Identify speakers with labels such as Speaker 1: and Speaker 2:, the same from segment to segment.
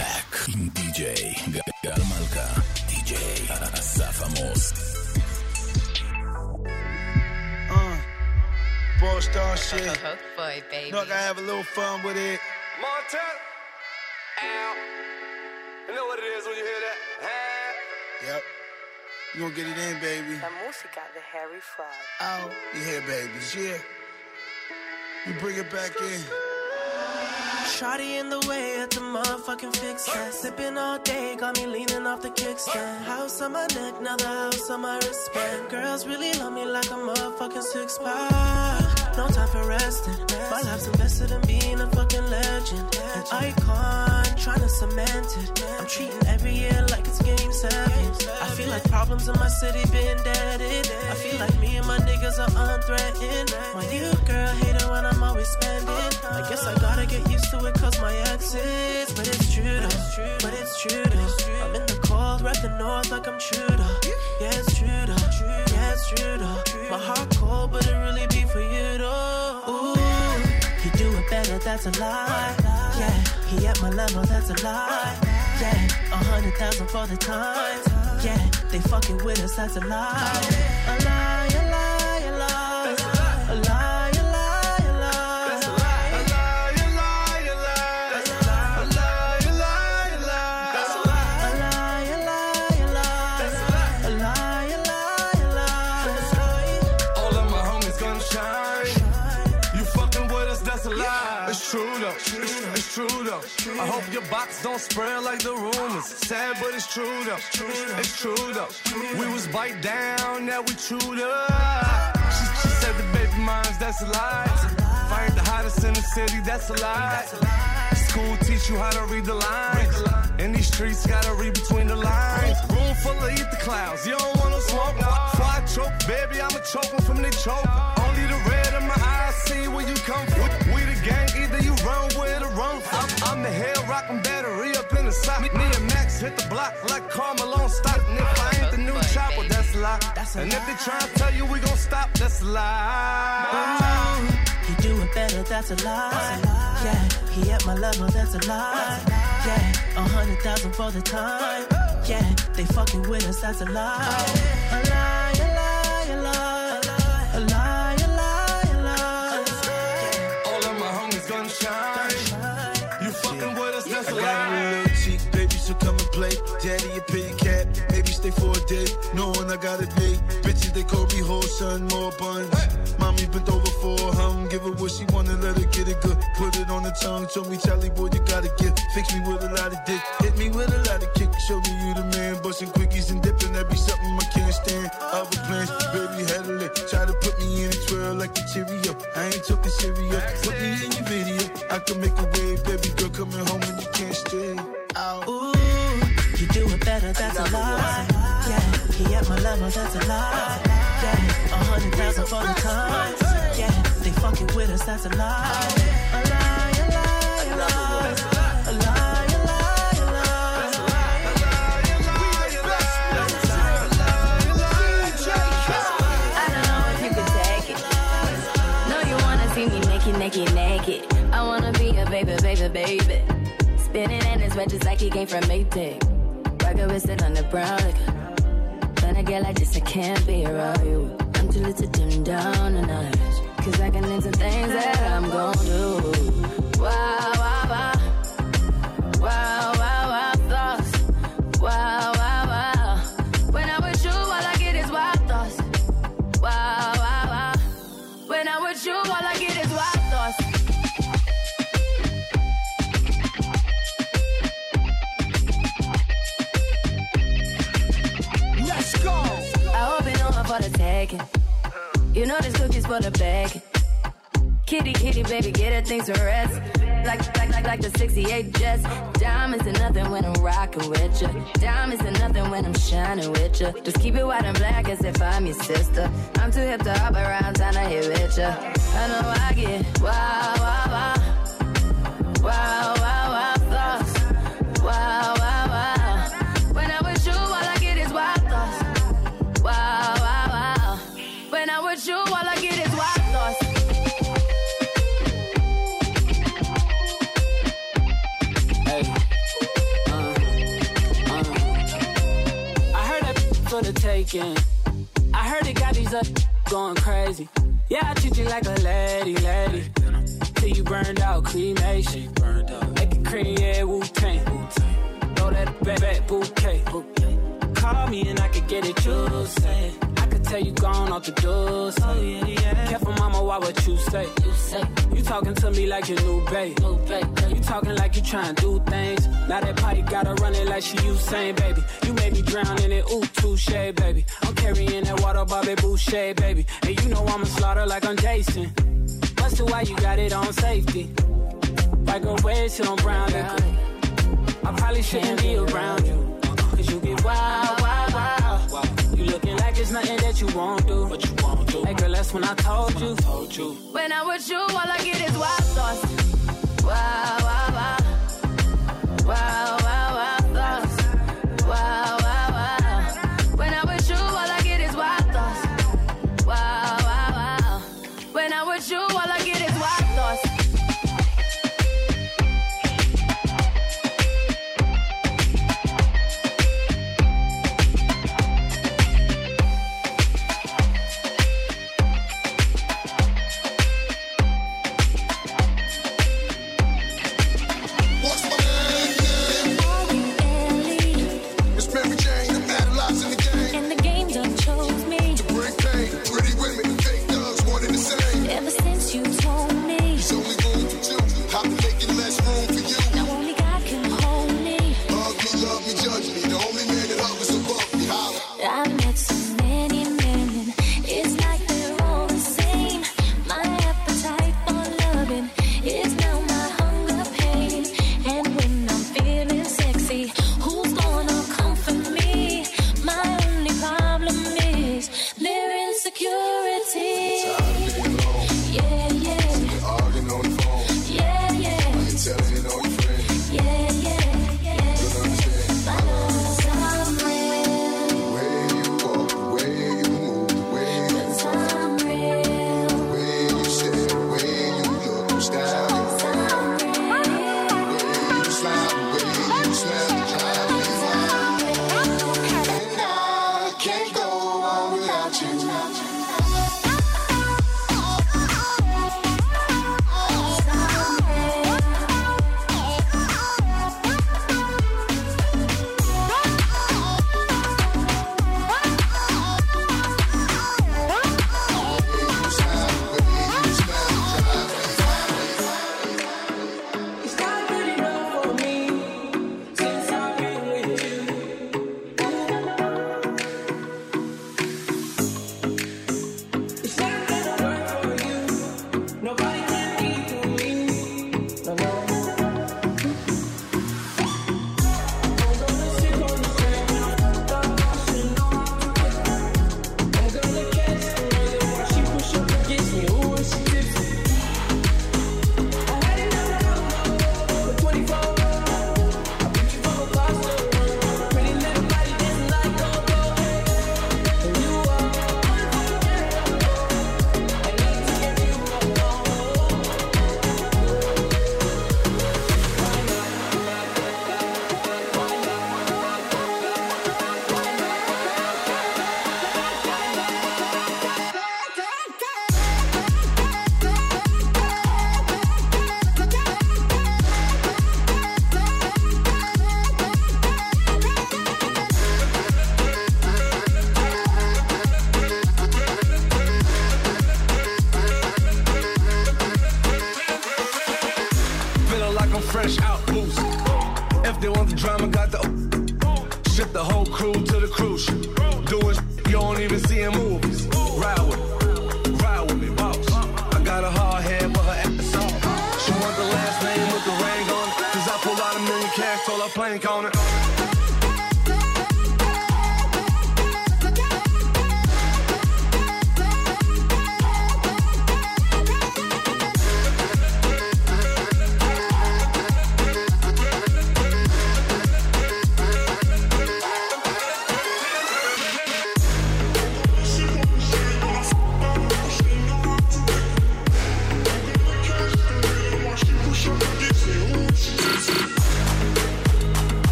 Speaker 1: Black עם די.ג'יי גל מלכה, די.ג'יי אסף עמוס.
Speaker 2: Uh, ball star shit.
Speaker 3: boy, baby.
Speaker 2: Know I gotta have a little fun with it.
Speaker 4: Montana. Ow. You know what it is when you hear that? Huh?
Speaker 2: Yep. You gonna get it in, baby.
Speaker 5: La música de Harry Fraud.
Speaker 2: Oh, you hear, babies, yeah. You bring it back in.
Speaker 6: Shotty in the way at the motherfucking fix that. Sipping all day, got me leaning off the kickstand. House on my neck, now the house on my wristband. Girls really love me like a motherfucking six pack. No time for resting. My life's invested in being a fucking legend. An icon, trying to cement it. I'm treating every year like it's game seven. I feel like problems in my city been deaded. I feel like me and my niggas are unthreatened. My new girl hate it when I'm always spending. I guess I gotta get used to it cause my exes. But it's true though, but it's true though. I'm in the cold, rep the north like I'm Trudeau. Yeah, it's true though, yeah, it's true though. My heart cold, but it really be for you though. That's a lie. Yeah, he at my level, that's a lie. Yeah, a hundred thousand for the time. Yeah, they fucking with us, that's. A lie,
Speaker 4: your box don't spread like the rumors. Sad, but it's true though. It's true though. We was bite down, now we chewed up. She, she said the baby moms, that's a lie. Fired the hottest in the city, that's a lie. School teach you how to read the lines. In these streets, gotta read between the lines. Room full of ether clouds, you don't want no smoke. Before I choke, baby, I'ma choke from the choke. Only the red in my eyes see where you come from. From. I'm, I'm the hell rockin' battery up in the sock. Me, and Max hit the block like Carmelo stock. And if I ain't the new chopper, that's a lie. And if they try to tell you we gon' stop, that's a lie.
Speaker 6: He do it better, that's a lie. Yeah, he at my level, that's a lie. Yeah, a hundred thousand for the time. Yeah, they fucking with us, that's. A lie, a lie,
Speaker 2: I got it made. Bitches, they call me whole son, more buns. Mommy bent over for hum, give her what she wanna, let her get it good. Put it on the tongue, told me, Charlie boy, you gotta get. Fix me with a lot of dick, hit me with a lot of kick. Show me you the man, busting quickies and dipping. That be something I can't stand. Other plans, baby, handle it. Try to put me in a twirl like a Cheerio. I ain't talking serious. Put me in your video. I can make a wave, baby girl, coming home and you can't stay.
Speaker 6: Ooh, you do it better, that's a lie. My that's a lie. Yeah, a hundred thousand for the time. Yeah, they fucking with us, that's a lie. A lie, a lie, a lie. A lie, a lie, a lie.
Speaker 3: I don't know if you can take it. You wanna see me naked, naked, naked. I wanna be a baby, baby, baby. Spinning in his red just like he came from Maytag. Rocket with it on the brown. When I just I can't be around you. I'm too little to dim down a notch. Cause I can into things that I'm gon' do. Wow. Wow, wow, wow, for the bag. Kitty, kitty, baby, get her things to rest. Like, like, like, like the 68 Jets. Diamonds are nothing when I'm rocking with ya. Diamonds are nothing when I'm shining with ya. Just keep it white and black as if I'm your sister. I'm too hip to hop around, time to hit with ya. I know I get wow, wow, wow. Wow, wow, wow, undertaking. I
Speaker 7: heard it got these up going crazy. Yeah, I treat you like a lady, lady. Till you burned out, cremation. Make it cream, yeah, Wu Tang. Throw that back, back bouquet. Call me and I could get it, you say tell you gone off the doors. Oh, yeah, yeah. Careful, mama, why what you say? You say you talking to me like your new babe. New babe. You talking like you trying to do things. Now that party gotta run it like she Usain, baby. You made me drown in it, ooh, touche, baby. I'm carrying that water, Bobby Boucher, baby. And you know I'ma slaughter like I'm Jason. Busted, why you got it on safety? Like a red, sit on brown liquor. I probably shouldn't be around you, cause you get wild Nothing that you won't do. But you won't do. Hey girl, that's when I told you. When I, told you.
Speaker 8: when I'm with you, all I get is wild thoughts. Wow, wow, wow. Wow, wow, wow.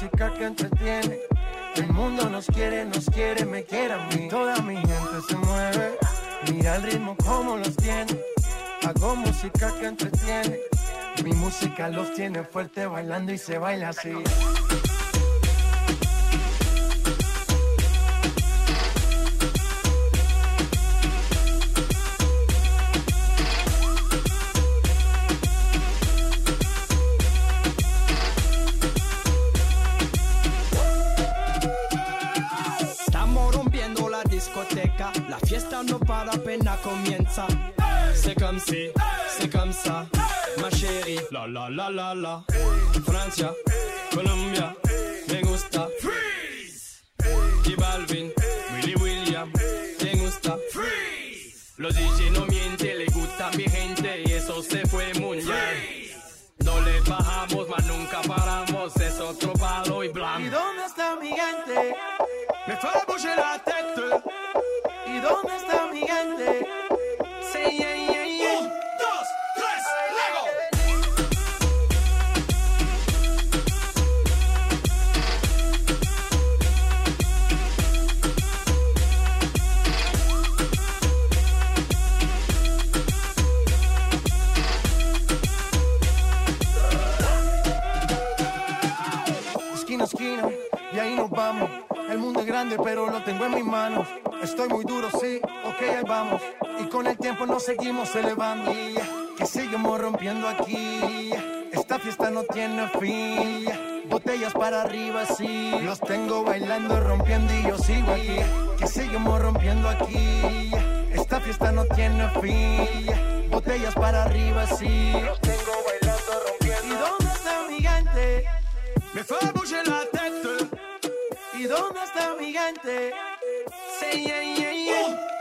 Speaker 9: Música que entretiene. El mundo nos quiere, nos quiere, me quiere a mí. Toda mi gente se mueve. Mira el ritmo como los tiene. Hago música que entretiene. Mi música los tiene fuerte bailando y se baila así.
Speaker 10: Para apenas comienza. C'est comme si, c'est comme ça, ma chérie. La la la la la. Francia, Colombia, me gusta. Freeze. Y Balvin, Willy William, me gusta. Freeze. Los DJ no mienten, le gusta a mi gente y eso se fue mundial. No le bajamos, mas nunca paramos, es otro palo y blanco.
Speaker 9: ¿Y dónde está mi gente?
Speaker 10: Me fait bouger
Speaker 9: grande, pero lo tengo en mis manos. Estoy muy duro, sí, ok, ahí vamos. Y con el tiempo nos seguimos elevando. Y, Que seguimos rompiendo aquí. Esta fiesta no tiene fin. Botellas para arriba, sí. Los tengo bailando, rompiendo y yo sigo aquí. Que seguimos rompiendo aquí. Esta fiesta no tiene fin. Botellas para arriba, sí. Los tengo bailando, rompiendo. ¿Y dónde está mi gente?
Speaker 10: Me tête.
Speaker 9: ¿Y dónde está mi gente?
Speaker 10: Sí, yeah, yeah, yeah.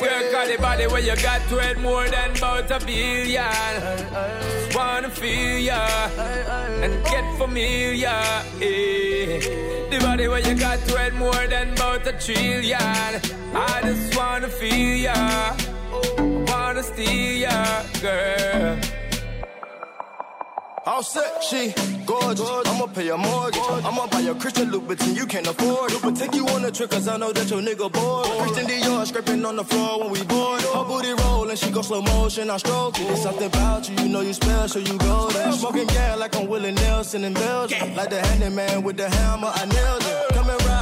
Speaker 11: Girl got the body where you got to it more than about a billion. Just wanna feel ya and get familiar. eh. The body where you got to it more than about a trillion. I just wanna feel ya, wanna steal ya, girl.
Speaker 12: All set, she gorgeous. I'ma pay your mortgage. I'ma buy your Christian Louboutin, you can't afford it. But take you on a trip, cause I know that your nigga bored. Christian Dior scraping on the floor when we board. Her booty roll and she go slow motion, I stroke it. There's something about you, you know you special, so you go there. Smoking gas like I'm Willie Nelson in Belgium. Like the handyman with the hammer, I nailed it.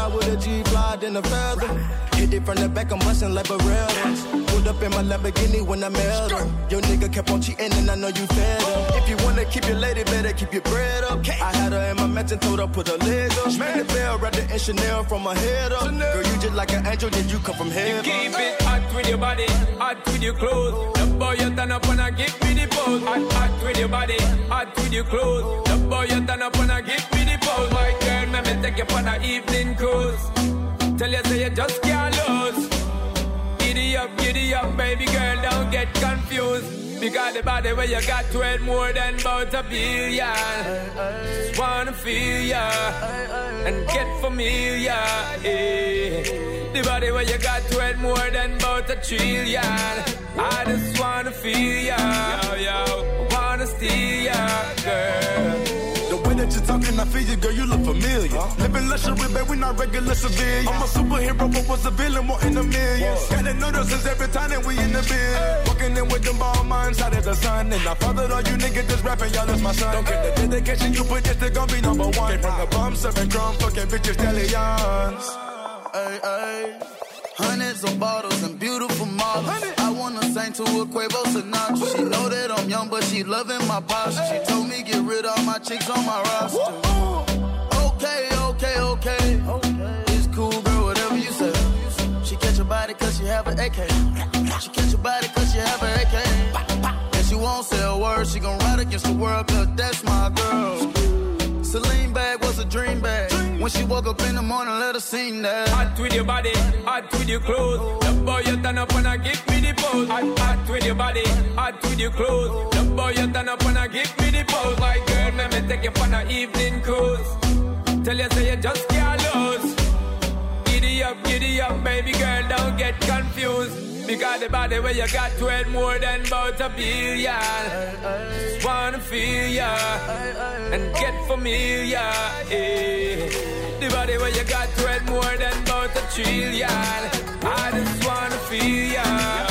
Speaker 12: And with a G-Fly, then a feather. Hit it from the back, I'm bustin' like Berettas. Pulled up in my Lamborghini when I met her. Your nigga kept on cheating and I know you fed him. If you wanna keep your lady, better keep your bread up. I had her in my mansion, told her put her leg up. Ring the bell, wrapped it in Chanel from my head up. Girl, you just like an angel, did you come from
Speaker 11: You
Speaker 12: heaven.
Speaker 11: keep it hot with your body, hot with your clothes. The boy you turn up and I give me the pose. Hot, hot with your body, hot with your clothes. The boy you turn up and I give me the. My girl, let me take you on an evening cruise. Tell you say you just can't lose. Giddy up, giddy up, baby girl, don't get confused. Because the body where you got to it more than about a billion. Just wanna feel ya and get familiar. eh. The body where you got to it more than about a trillion. I just wanna feel ya, yo. Wanna steal ya, girl.
Speaker 4: The way that you're talking, I feel you, girl, you look familiar. Living luxury, babe, we not regular civilians. I'm a superhero, but was a villain, more in a million. Gotta notice us every time that we in the bed. Walking in with them ball minds out of the sun. And I fathered all you niggas just rapping, y'all is my son. Don't get the dedication you put, this they gon' be number one. Came from the bum, serving crumb, fucking bitches, stallions.
Speaker 13: Ay, ay. Hundreds of bottles and beautiful models. I wanna a Quavo Sinatra. She know that I'm young, but she loving my posture. She told me get rid of my chicks on my roster. Okay, okay, okay. It's cool, girl, whatever you say. She catch your body cause she have an AK. She catch your body cause she have an AK. And she won't say a word, she gon' ride against the world cause that's my girl.
Speaker 12: Celine bag was a dream bag. When she woke up in the morning, let her sing that.
Speaker 14: Hot with your body, hot with your clothes. The boy you turn up and I give me the pose. Hot, hot with your body, hot with your clothes. The boy you turn up and I give me the pose. Like girl, let me take you for an evening cruise. Tell you say you just can't lose. Giddy up, giddy up, baby girl, don't get confused. Because the body where you got it more than about a billion. Just wanna feel ya and get familiar. Yeah. The body where you got it more than about a trillion. I just wanna feel ya.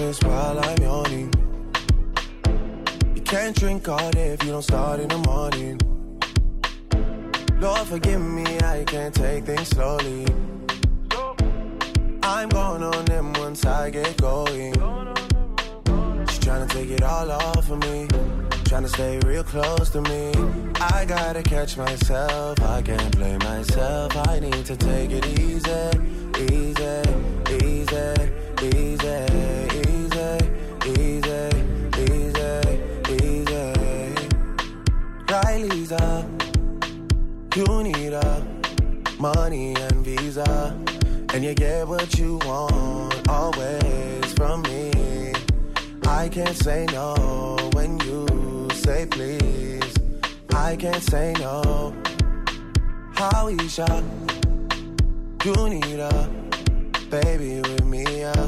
Speaker 15: Breakfast while I'm yawning. You can't drink all day if you don't start in the morning. Lord, forgive me, I can't take things slowly. I'm going on them once I get going. She's trying to take it all off of me. Trying to stay real close to me. I gotta catch myself. I can't blame myself. I need to take it easy, easy, easy, money and visa. And you get what you want always from me. I can't say no when you say please. I can't say no. How Isha, you need a baby with me, yeah.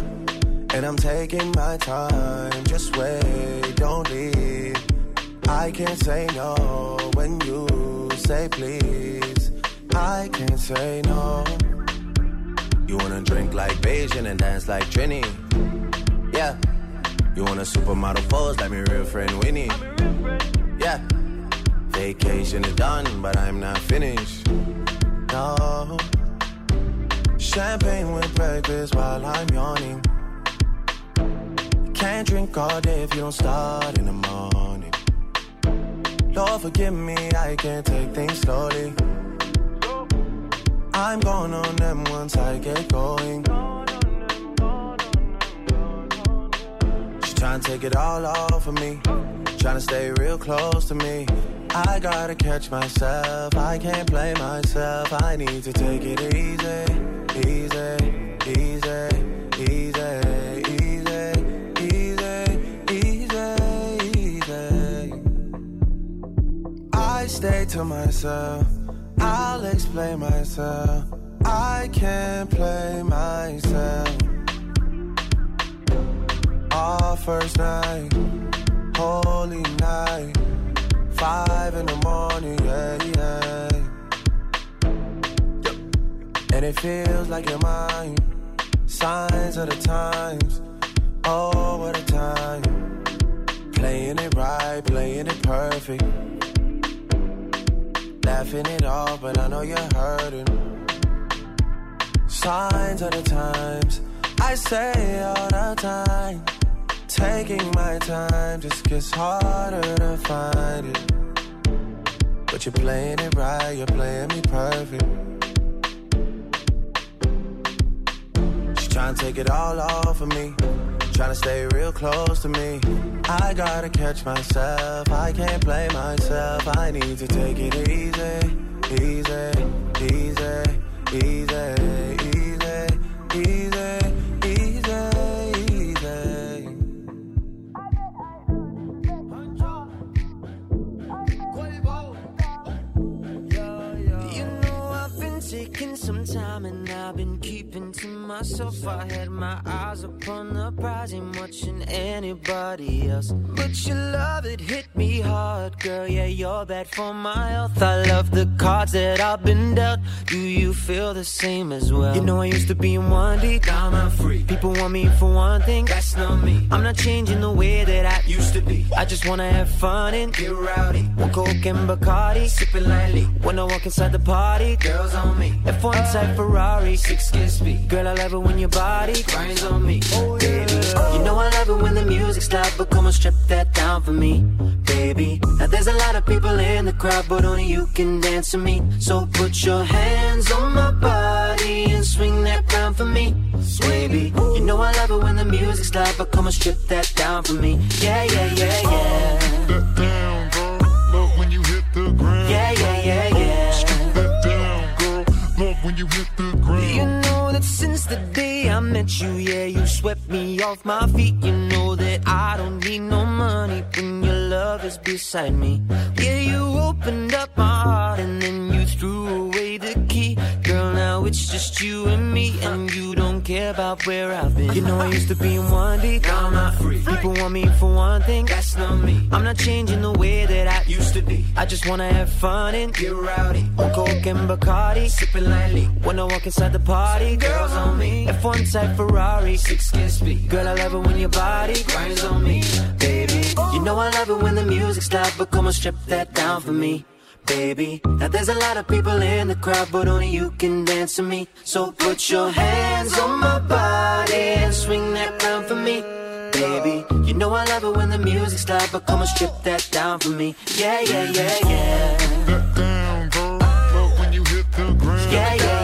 Speaker 15: And I'm taking my time, just wait, don't leave. I can't say no when you say please. I can't say no. You wanna drink like Beijing and dance like Trini? Yeah. You want a supermodel pose like my real friend Winnie? Yeah. Vacation is done, but I'm not finished. No, Champagne with breakfast while I'm yawning. Can't drink all day if you don't start in the morning. Lord, forgive me, I can't take things slowly. I'm going on them once I get going. She tryna take it all off of me. Tryna stay real close to me. I gotta catch myself. I can't play myself. I need to take it easy, easy, easy, easy, easy, easy, easy. I stay to myself. I'll explain myself. I can't play myself. Our first night, holy night, five in the morning, yeah, yeah. And it feels like you're mine. Signs of the times, oh, what a time. Playing it right, playing it perfect. Laughing it off, but I know you're hurting. Signs of the times, I say all the time. Taking my time just gets harder to find it. But you're playing it right, you're playing me perfect. She's trying to take it all off of me. Trying to stay real close to me. I gotta catch myself. I can't play myself. I need to take it easy, easy, easy, easy,
Speaker 16: bad for my health. I love the cards that I've been dealt. Do you feel the same as well? You know I used to be in one deep, now I'm free. People want me for one thing, that's not me. I'm not changing the way that I used to be. I just wanna have fun and get rowdy. One coke and Bacardi, sipping lightly. When I walk inside the party, girls on me. F1 type Ferrari, six skin speed. Girl, I love it when your body grinds on me. Oh, Baby, you know I love it when the music's loud, but come on, strip that down for me, baby. Now there's a lot of people in the crowd, but only you can dance to me. So put your hands on my body and swing that round for me, baby. You know I love it when the music's loud, but come on, strip that down for me. Yeah, yeah, yeah, yeah.
Speaker 17: That down, girl. Love when you hit the ground.
Speaker 16: Yeah, yeah, yeah, yeah.
Speaker 17: Strip that down, girl. Love when you hit the ground.
Speaker 16: You know that since the day I met you, yeah, you swept me off my feet. You know that I don't need no money when your love is beside me. Yeah, you opened up my heart and then you threw away the key. Girl, now it's just you and me, and you don't care about where I've been. You know I used to be in one deep, now I'm not free. People want me for one thing, that's not me. I'm not changing the way that I used to be. I just wanna have fun and get rowdy. On coke and Bacardi, sipping lightly. When I walk inside the party, girls on. F1 type Ferrari, six skin speed. Girl, I love it when your body grinds on me, baby. You know I love it when the music's loud, but come on, strip that down for me. Baby, now there's a lot of people in the crowd, but only you can dance to me. So put your hands on my body and swing that round for me. Baby, you know I love it when the music's loud, but come on, strip that down for me. Yeah, yeah, yeah, yeah.
Speaker 17: That down, girl. Love when you hit the ground.
Speaker 16: Yeah, yeah, yeah, yeah.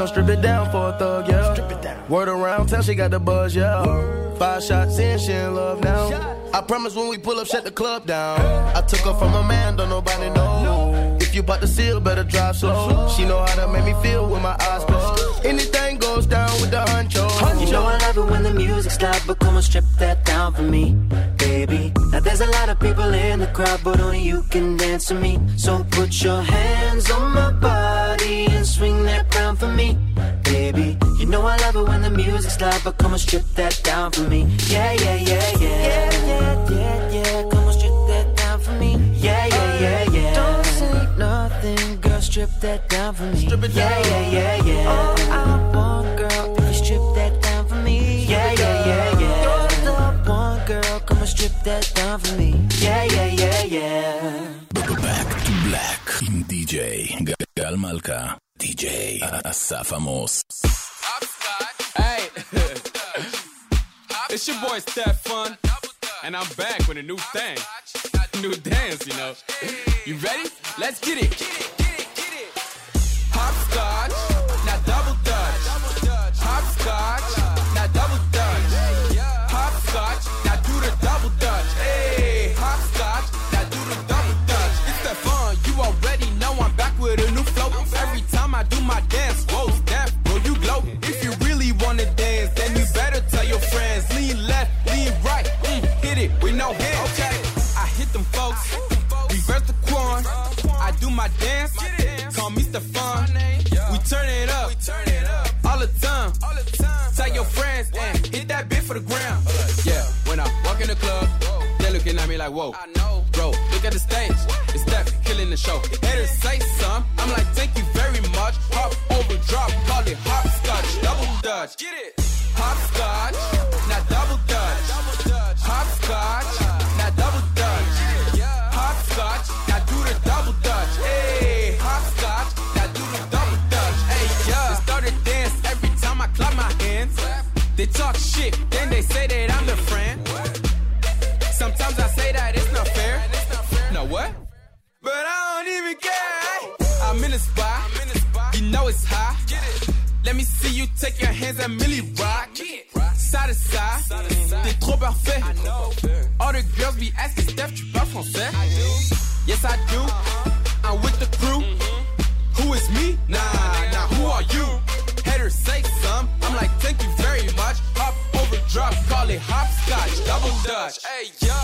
Speaker 4: Gon' strip it down for a thug, yeah. Strip it down. Word around town, she got the buzz, yeah. Five shots in, she in love now. I promise when we pull up, shut the club down. I took her from a man, don't nobody know. If you bout to seal, better drive slow. She know how to make me feel with my eyes closed. Anything goes down with the honcho.
Speaker 16: You know I love it when the music's loud, but come on, strip that down for me, baby. Now there's a lot of people in the crowd, but only you can dance to me. So put your hands on my body and swing that round for me, baby. You know I love it when the music's loud, but come on, strip that down for me. Yeah, yeah, yeah, yeah. Yeah, yeah, yeah, yeah. strip that down for me. Strip it down. Yeah, yeah, yeah, yeah. All I want, girl, if you strip that down for me. Yeah, yeah, yeah, yeah. All the want, girl, come and strip
Speaker 18: that down for me. Yeah, yeah, yeah, yeah.
Speaker 1: Back to black. DJ Gal מלכה. DJ אסף עמוס.
Speaker 11: Hey, it's your boy Stefan, and I'm back with a new thing, new dance, you know. You ready? Let's get it. Hopscotch, now double dutch. Hopscotch, now double dutch. Hopscotch. like, whoa. I know. Bro, look at the stage. It's Steph killing the show. Better say something. and Millie rock. Side to side, t'es trop parfait. All the girls be asking Steph, tu parles français? Yes, I do. I'm with the crew. Who is me? Nah, nah, who are you? Haters say some. I'm like, thank you very much. Hop over, drop, call it hopscotch, double dutch.
Speaker 19: Hey, yo.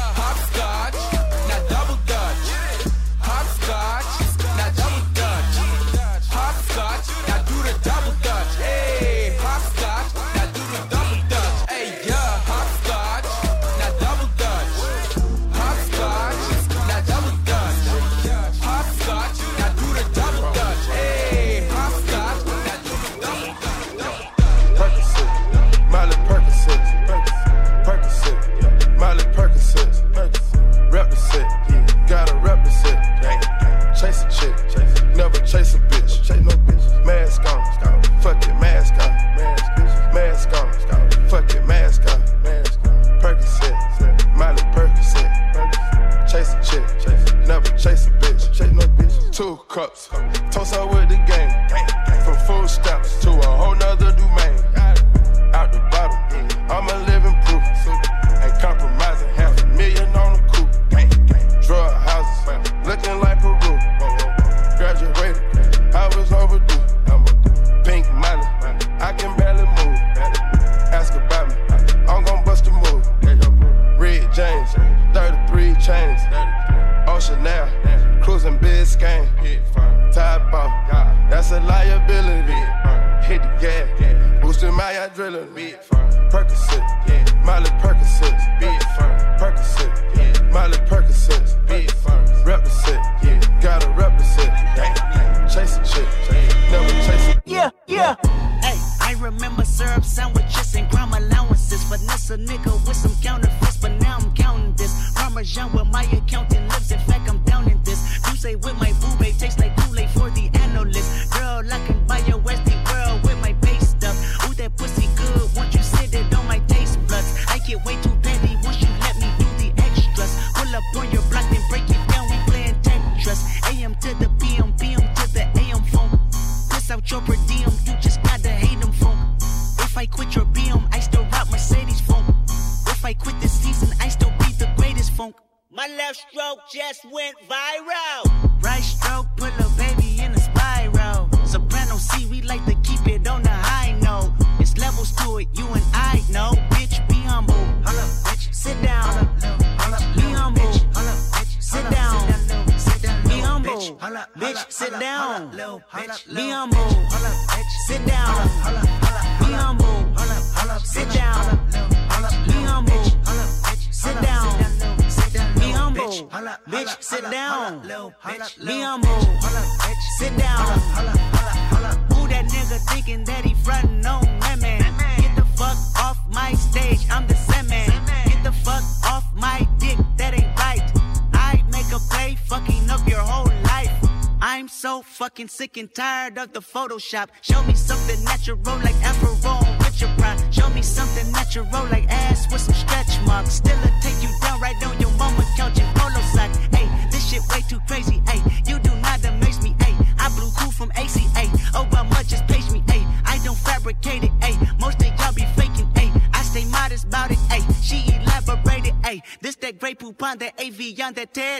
Speaker 19: And tired of the Photoshop. Show me something natural like Afro and Richard Pryor. Show me something natural like ass with some stretch marks. Still a take you down right on your mama couch in polo sock. Hey, this shit way too crazy. Hey, you do not amaze me. Hey, I blew cool from ACA. Obama just page me. Hey, I don't fabricate it. Hey, most of y'all be faking. Hey, I stay modest about it. Hey, she elaborated. Hey, this that great poop on that AV on that TED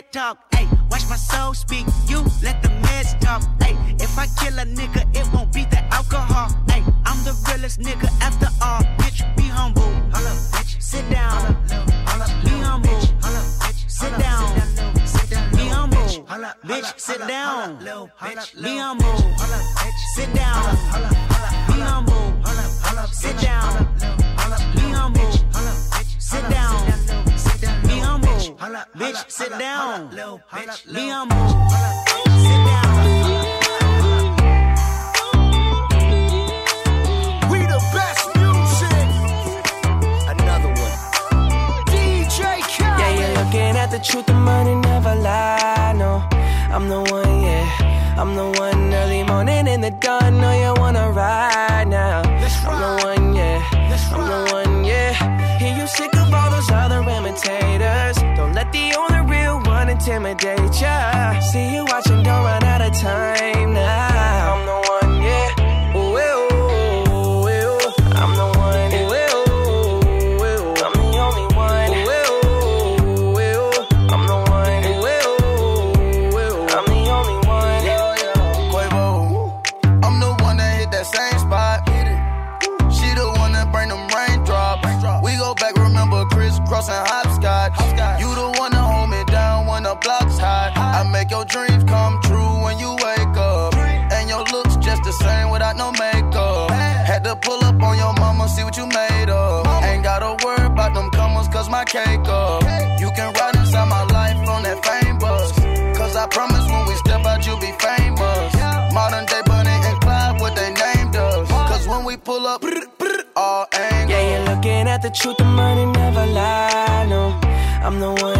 Speaker 19: You let the meds talk. Hey, if I kill a nigga, it won't be the alcohol. Hey, I'm the realest nigga after all. Bitch, be humble. Holla, bitch. Sit down. Be humble. Sit down. Be humble. Bitch, sit down. Be humble. Sit down. Be humble. Sit down. Be humble. Sit down. Be humble. Sit down.
Speaker 20: We the best music. Another one. DJ Khaled.
Speaker 21: Yeah, you're looking at the truth, the money never lie. No, I'm the one, yeah. I'm the one early morning in the dawn. Know you wanna ride now. I'm the one, yeah. I'm the one, yeah. Hear you sick of all those other imitators. The only real one intimidate ya. See you watching, don't run out of time
Speaker 12: cake up. You can ride inside my life on that fame bus. Cause I promise when we step out, you'll be famous. Modern day Bunny and Clyde, what they named us. Cause when we pull up, all angles.
Speaker 21: Yeah, you're looking at the truth, the money never lie. No, I'm the one,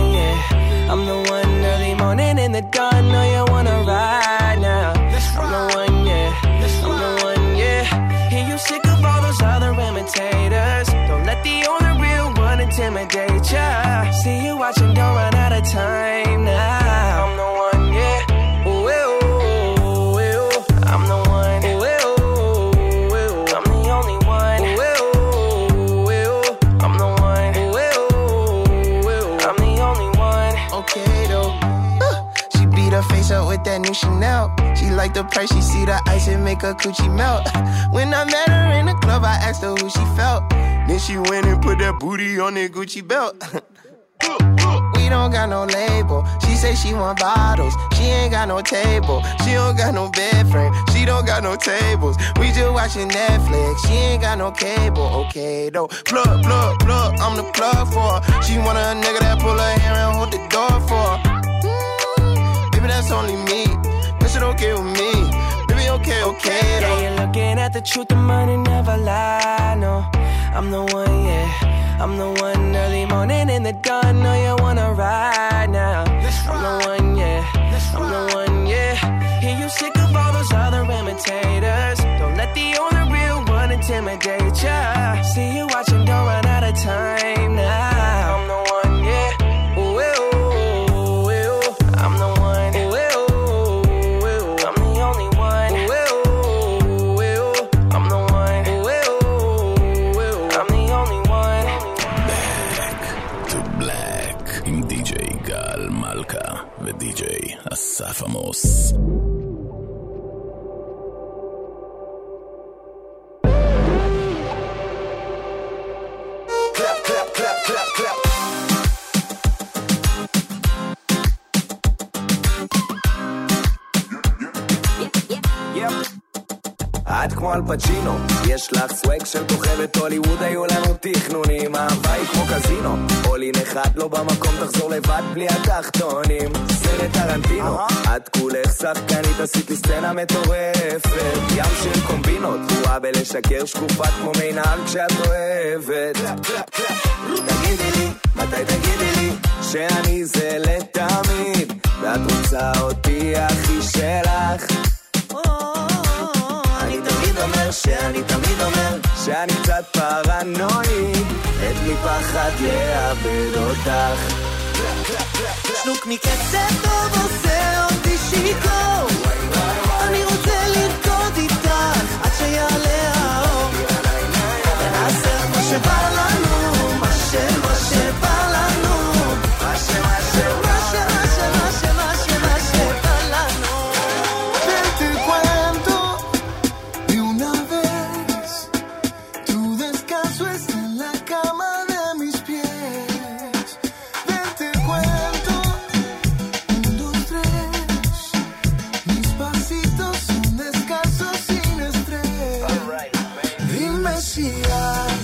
Speaker 22: like the price, she see the ice and make her coochie melt. When I met her in the club, I asked her who she felt. Then she went and put that booty on that Gucci belt. We don't got no label. She say she want bottles. She ain't got no table. She don't got no bed frame. She don't got no tables. We just watching Netflix. She ain't got no cable. Okay though. Plug, plug, plug. I'm the plug for her. She want a nigga that pull her hair and hold the door for her. Mm, baby, that's only me. That shit okay with me. Baby, okay, okay
Speaker 21: Yeah,
Speaker 22: though.
Speaker 21: you're looking at the truth, the money never lie. No, I'm the one, yeah. I'm the one early morning in the dawn. Know you wanna ride now. I'm the one, yeah. I'm the one, yeah. Hear you sick of all those other imitators. Don't let the only real one intimidate ya. See you watching, don't run out of time
Speaker 23: אל פצ'ינו, יש לך סוואג של כוכבת הוליווד, היו לנו תכנונים, אהבה היא כמו קזינו. אולין אחד לא במקום, תחזור לבד בלי התחתונים. סרט טרנטינו, את כולך שחקנית, עשית לי סצנה מטורפת. ים של קומבינות, גרועה בלשקר, שקופה כמו מי נהר כשאת אוהבת. תגידי לי, מתי תגידי לי, שאני זה לתמיד, ואת רוצה אותי הכי שלך. שאני תמיד אומר שאני קצת פרנואי עת מפחד לאבד אותך.
Speaker 21: שלוק מקצב טוב עושה אותי שיכור. אני רוצה לרקוד איתך עד שיעלה האור. ונעשה כמו שבא לנו מה שבא שבא לנו.
Speaker 24: dia.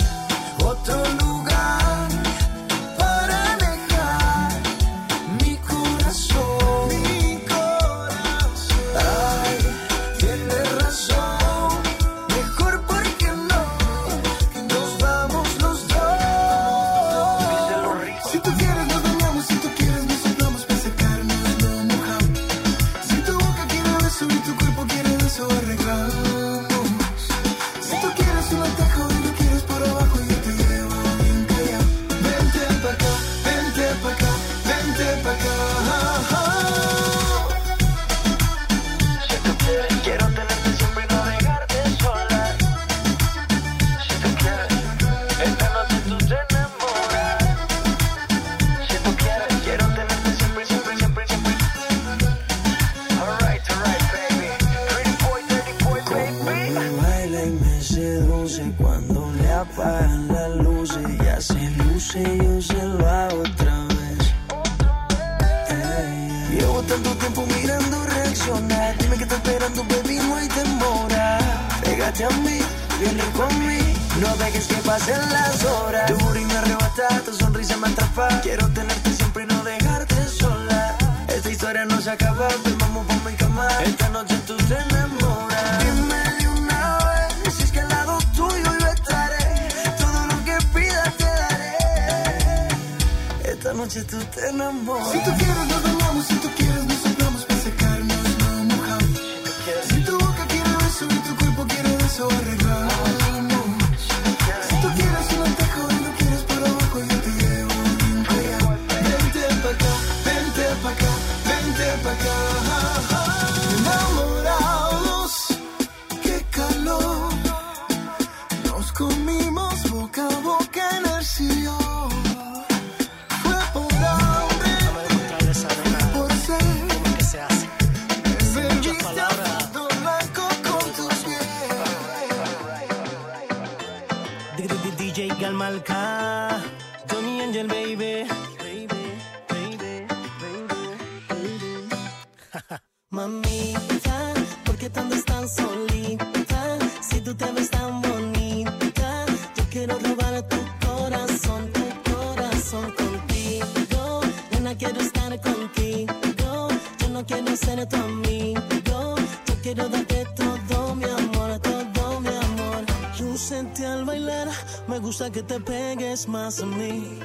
Speaker 24: te
Speaker 9: pegues más a mí.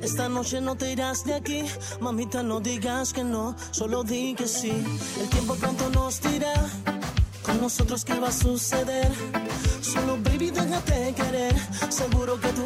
Speaker 9: Esta noche no te irás de aquí, mamita, no digas que no, solo di que sí. El tiempo pronto nos dirá con nosotros qué va a suceder. Solo baby, déjate querer, seguro que tú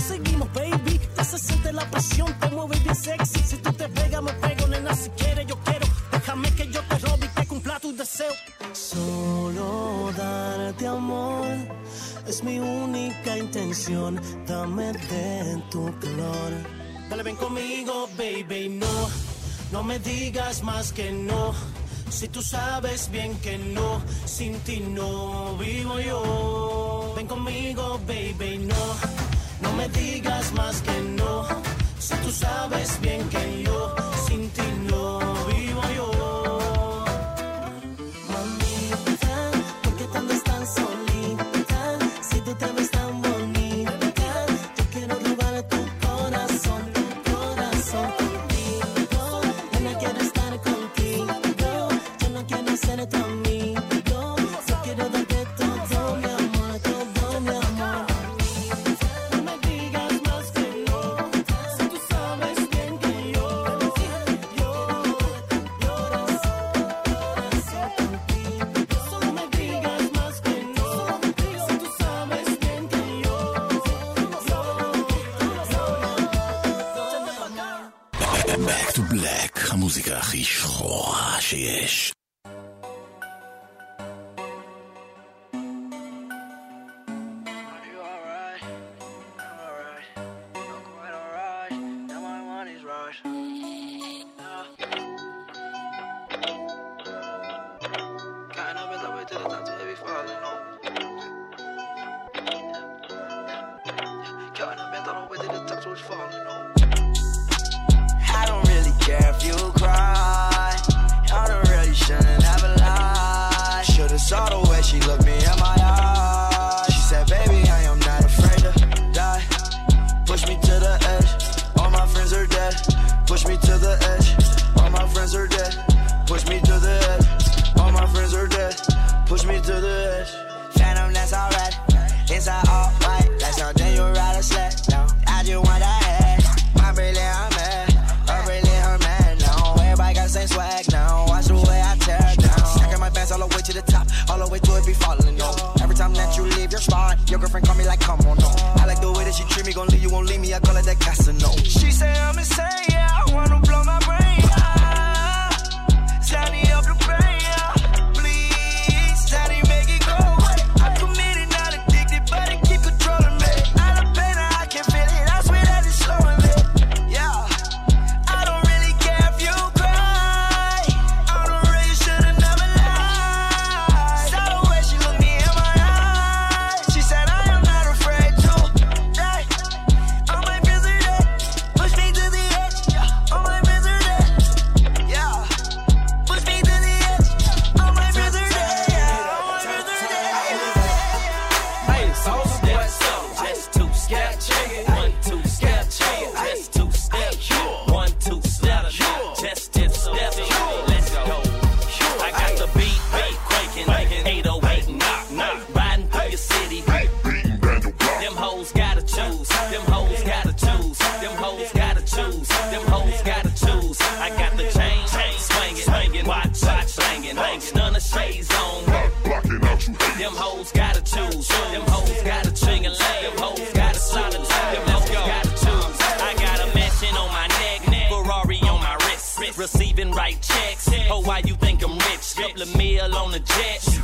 Speaker 9: seguimos, baby. Ya se siente la presión, te mueve bien sexy. Si tú te pegas, me pego, nena, si quieres, yo quiero. Déjame que yo te robe y te cumpla tu deseo. Solo darte amor es mi única intención. Dame de tu calor. Dale, ven conmigo, baby. No, no me digas más que no. Si tú sabes bien que no, sin ti no vivo yo. Ven conmigo, baby, no. No me digas más que no, si tú sabes bien que yo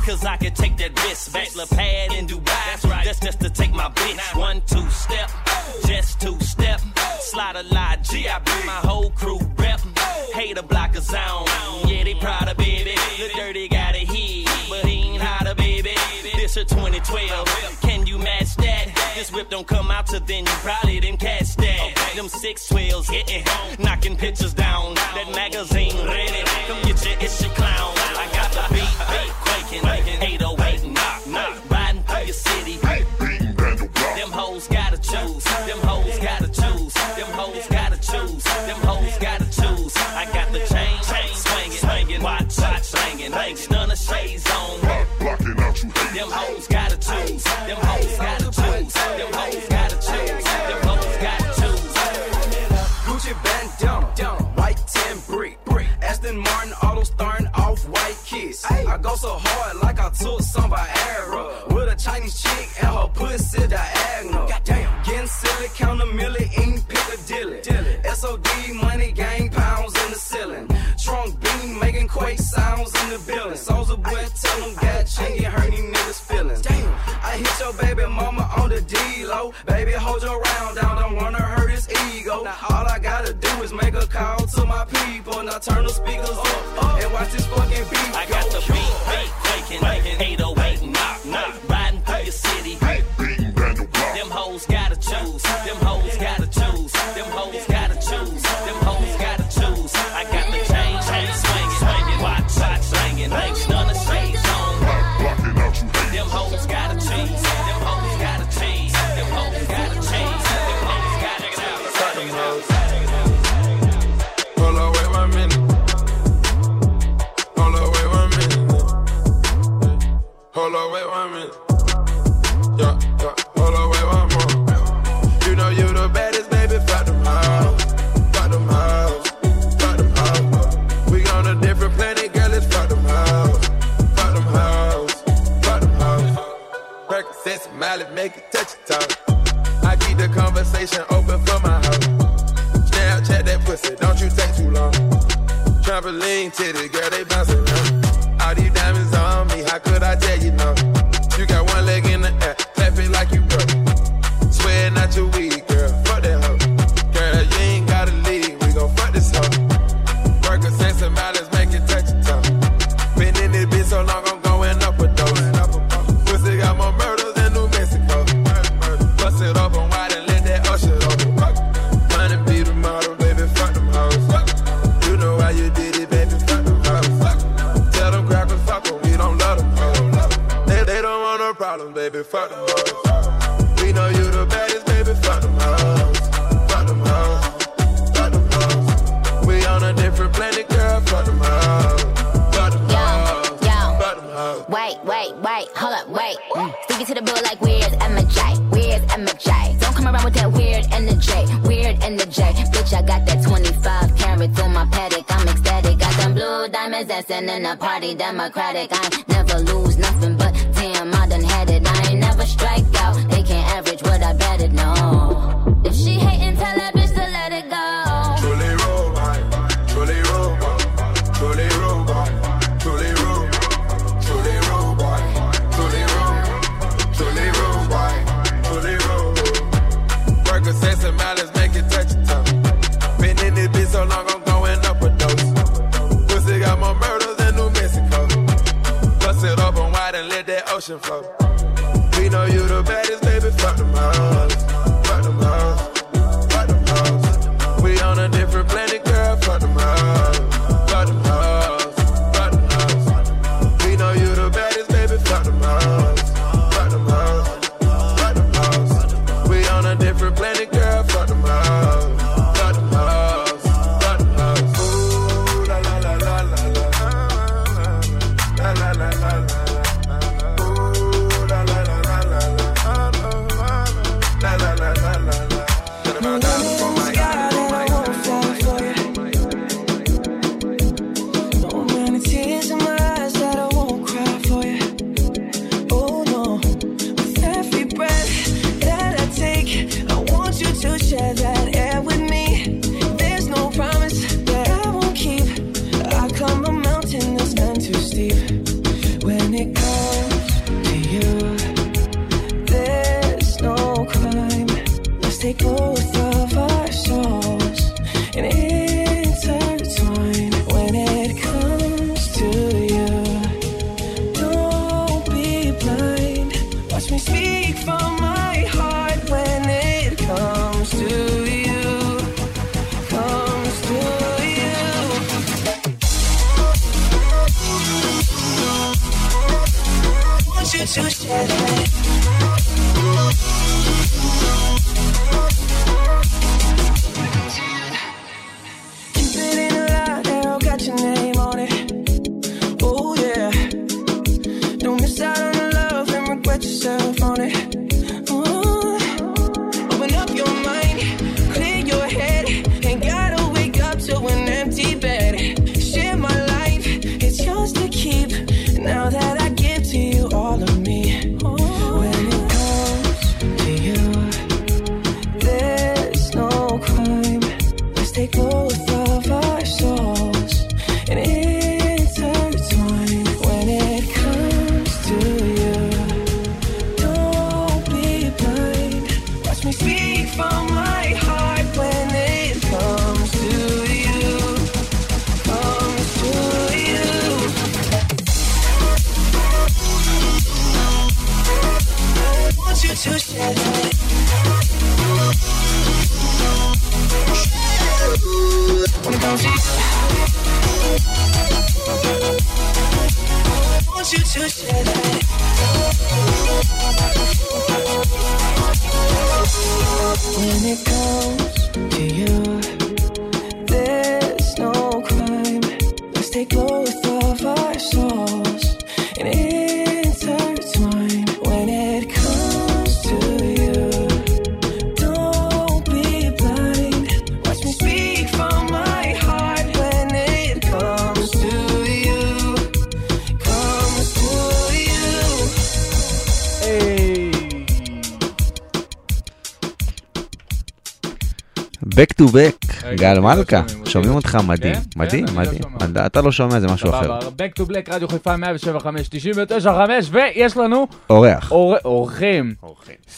Speaker 25: Cause I can take that risk. Bachelor pad in Dubai. That's right. That's just to take my bitch. One, two step. Just two step. Slide a lot. G, I bring my whole crew rep. Hater blockers on. Yeah, they proud of baby. The dirty got a heat. But he ain't hotter, baby. This a 2012. Can you match that? This whip don't come out till then. You probably didn't catch that. Them six twelves hitting. Knocking
Speaker 26: turn the speakers up and watch this fucking.
Speaker 27: wait, wait, wait, hold up, wait.
Speaker 28: Mm. To the bull like weird MJ. Weird MJ. Don't come around with that weird energy, weird energy. Bitch, I got that 25 carats on my paddock. I'm ecstatic. Got them blue diamonds that's in a party democratic. I ain't never lose nothing but damn, I done had it. I ain't never strike out. They can't average what I batted, no. If she hatin', tell that bitch
Speaker 26: ocean floor. We know you the baddest, baby, fuck the
Speaker 21: take to
Speaker 29: back, גל
Speaker 30: לא
Speaker 29: מלכה,
Speaker 30: שומעים
Speaker 29: אותך מדהים,
Speaker 30: כן?
Speaker 29: מדהים,
Speaker 30: כן, אני לא
Speaker 29: מדהים. אתה לא שומע, זה משהו אחר.
Speaker 30: Back to Black, רדיו חיפה 175, 99, 5, ויש לנו
Speaker 29: אורח.
Speaker 30: אור- אורחים.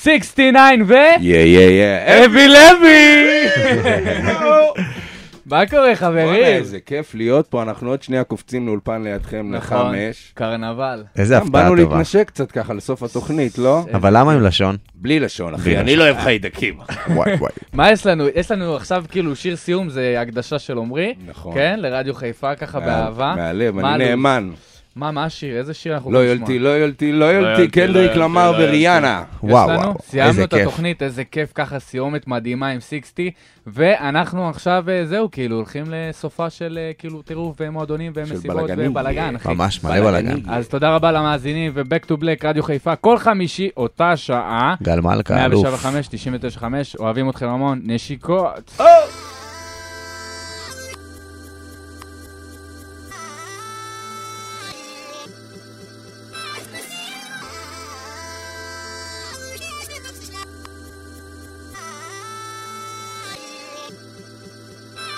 Speaker 30: 69 ו...
Speaker 31: יא יא יא.
Speaker 30: אבי לוי! מה קורה חברים?
Speaker 31: איזה כיף להיות פה, אנחנו עוד שנייה קופצים לאולפן לידכם
Speaker 30: נכון,
Speaker 31: לחמש.
Speaker 30: קרנבל.
Speaker 29: איזה הפתעה
Speaker 31: באנו
Speaker 29: טובה.
Speaker 31: להתנשק קצת ככה לסוף התוכנית, לא?
Speaker 29: אבל למה עם לשון?
Speaker 31: בלי לשון, אחי, אני. לא אוהב חיידקים.
Speaker 29: וואי וואי.
Speaker 30: מה יש לנו? יש לנו עכשיו כאילו שיר סיום, זה הקדשה של עמרי.
Speaker 31: נכון.
Speaker 30: כן, לרדיו חיפה ככה באהבה.
Speaker 31: מהלב,
Speaker 30: מה
Speaker 31: אני
Speaker 30: הלו"ז?
Speaker 31: נאמן.
Speaker 30: מה, מה השיר? איזה שיר אנחנו
Speaker 31: לא יולתי,
Speaker 30: לשמוע?
Speaker 31: לא יולתי, לא
Speaker 30: לא
Speaker 31: יולתי,
Speaker 30: יולתי,
Speaker 31: קנדריק
Speaker 30: לא
Speaker 31: למר
Speaker 30: לא
Speaker 31: וריאנה.
Speaker 30: יש לנו? סיימנו את התוכנית, איזה כיף, ככה סיומת מדהימה עם 60, ואנחנו עכשיו, אה, זהו, כאילו, הולכים לסופה של אה, כאילו טירוף ומועדונים ומסיבות. ובלאגן, אחי.
Speaker 29: ממש מלא בלאגן.
Speaker 30: אז תודה רבה למאזינים, ו-Back to Black, רדיו חיפה, כל חמישי, אותה שעה.
Speaker 29: גל מלכה, אלוף.
Speaker 30: 175, 99, אוהבים אתכם המון, נשיקות.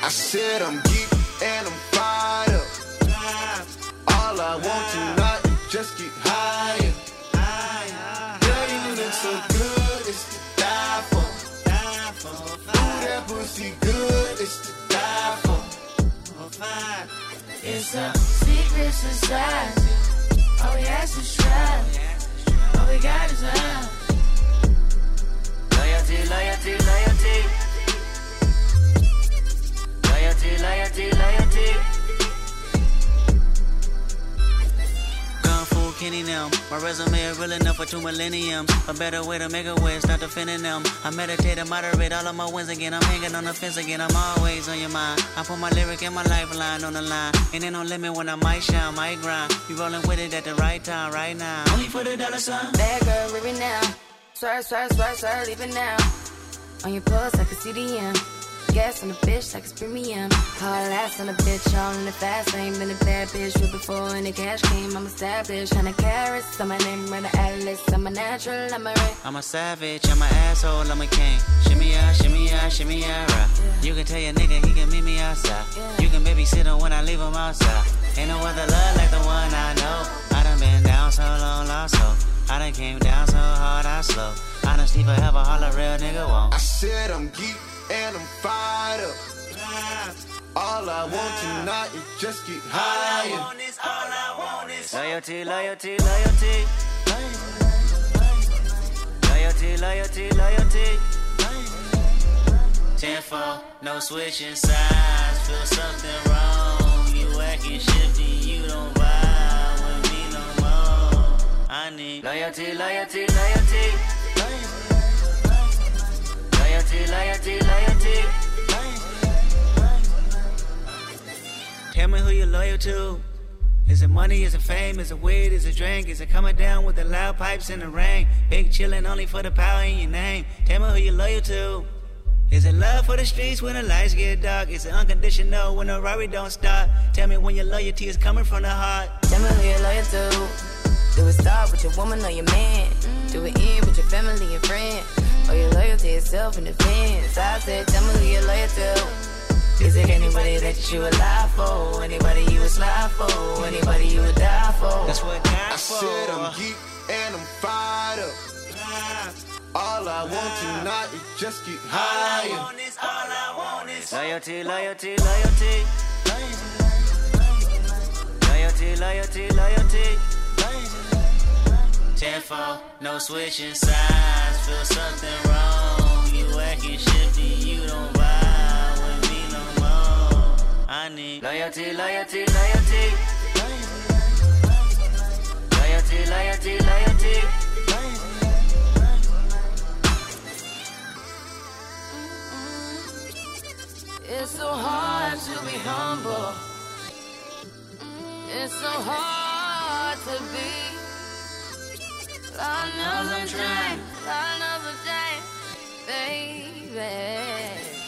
Speaker 24: I said I'm geek and I'm fired up. All I want tonight is just get higher. Girl, you look so good, it's to die for. Ooh, that pussy good, it's to die for.
Speaker 3: It's a secret society. All we ask is try. All we got is love.
Speaker 23: Loyalty, loyalty, loyalty. Loyalty, loyalty, loyalty.
Speaker 19: Kung Fu Kenny them. My resume is real enough for two millenniums. A better way to make a way, start defending them. I meditate and moderate all of my wins again. I'm hanging on the fence again. I'm always on your mind. I put my lyric and my lifeline on the line. And ain't no limit when I might shine, might grind. You rolling with it at the right time, right now. Only for the dollar sign.
Speaker 3: Bad girl, leave it now. Swerve, swerve, swerve, swerve, leave it now. On your pulse, like a CDM. Gas on the bitch, like it's premium. Hard ass on a bitch, all in the fast lane. Been a bad bitch with before any cash came. I'm established. Hundred carats on my name, run the atlas. I'm a natural, I'm a ring.
Speaker 19: I'm a savage, I'm an asshole, I'm a king. Shimmy ya, shimmy ya, shimmy ya, rock. You can tell your nigga he can meet me outside. You can babysit him when I leave him outside. Ain't no other love like the one I know. I done been down so long, lost so. I done came down so hard, I slow. Honestly, forever, all a real nigga won't.
Speaker 24: I said I'm geek and I'm fired up. All I want tonight is just get higher.
Speaker 19: Loyalty, loyalty, loyalty. Loyalty, loyalty, loyalty. Tenfold, no switching sides. Feel something wrong. You acting shifty, you don't vibe with me no more. I need loyalty, loyalty, loyalty. Loyalty, loyalty, loyalty. Tell me who you're loyal to. Is it money? Is it fame? Is it weed? Is it drink? Is it coming down with the loud pipes in the rain? Big chillin' only for the power in your name. Tell me who you're loyal to. Is it love for the streets when the lights get dark? Is it unconditional when the Rari don't stop? Tell me when your loyalty is coming from the heart.
Speaker 3: Tell me who you're loyal to. Do it start with your woman or your man? Do it end with your family and friends? Or your loyalty is self in defense? I said, tell me who you're loyal to. Is it anybody that you would lie for? Anybody you would slide for? Anybody you would die for?
Speaker 19: That's what
Speaker 24: I said I'm geek and I'm fired up. All I want tonight is just get higher.
Speaker 19: Loyalty, loyalty, loyalty. Loyalty, loyalty, loyalty. Tenfold, no switching sides. Feel something wrong. You acting shifty, you don't vibe with me no more. I need loyalty, loyalty, loyalty. Loyalty, loyalty, loyalty.
Speaker 3: It's so hard to be humble. It's so hard to be another time, another day, baby.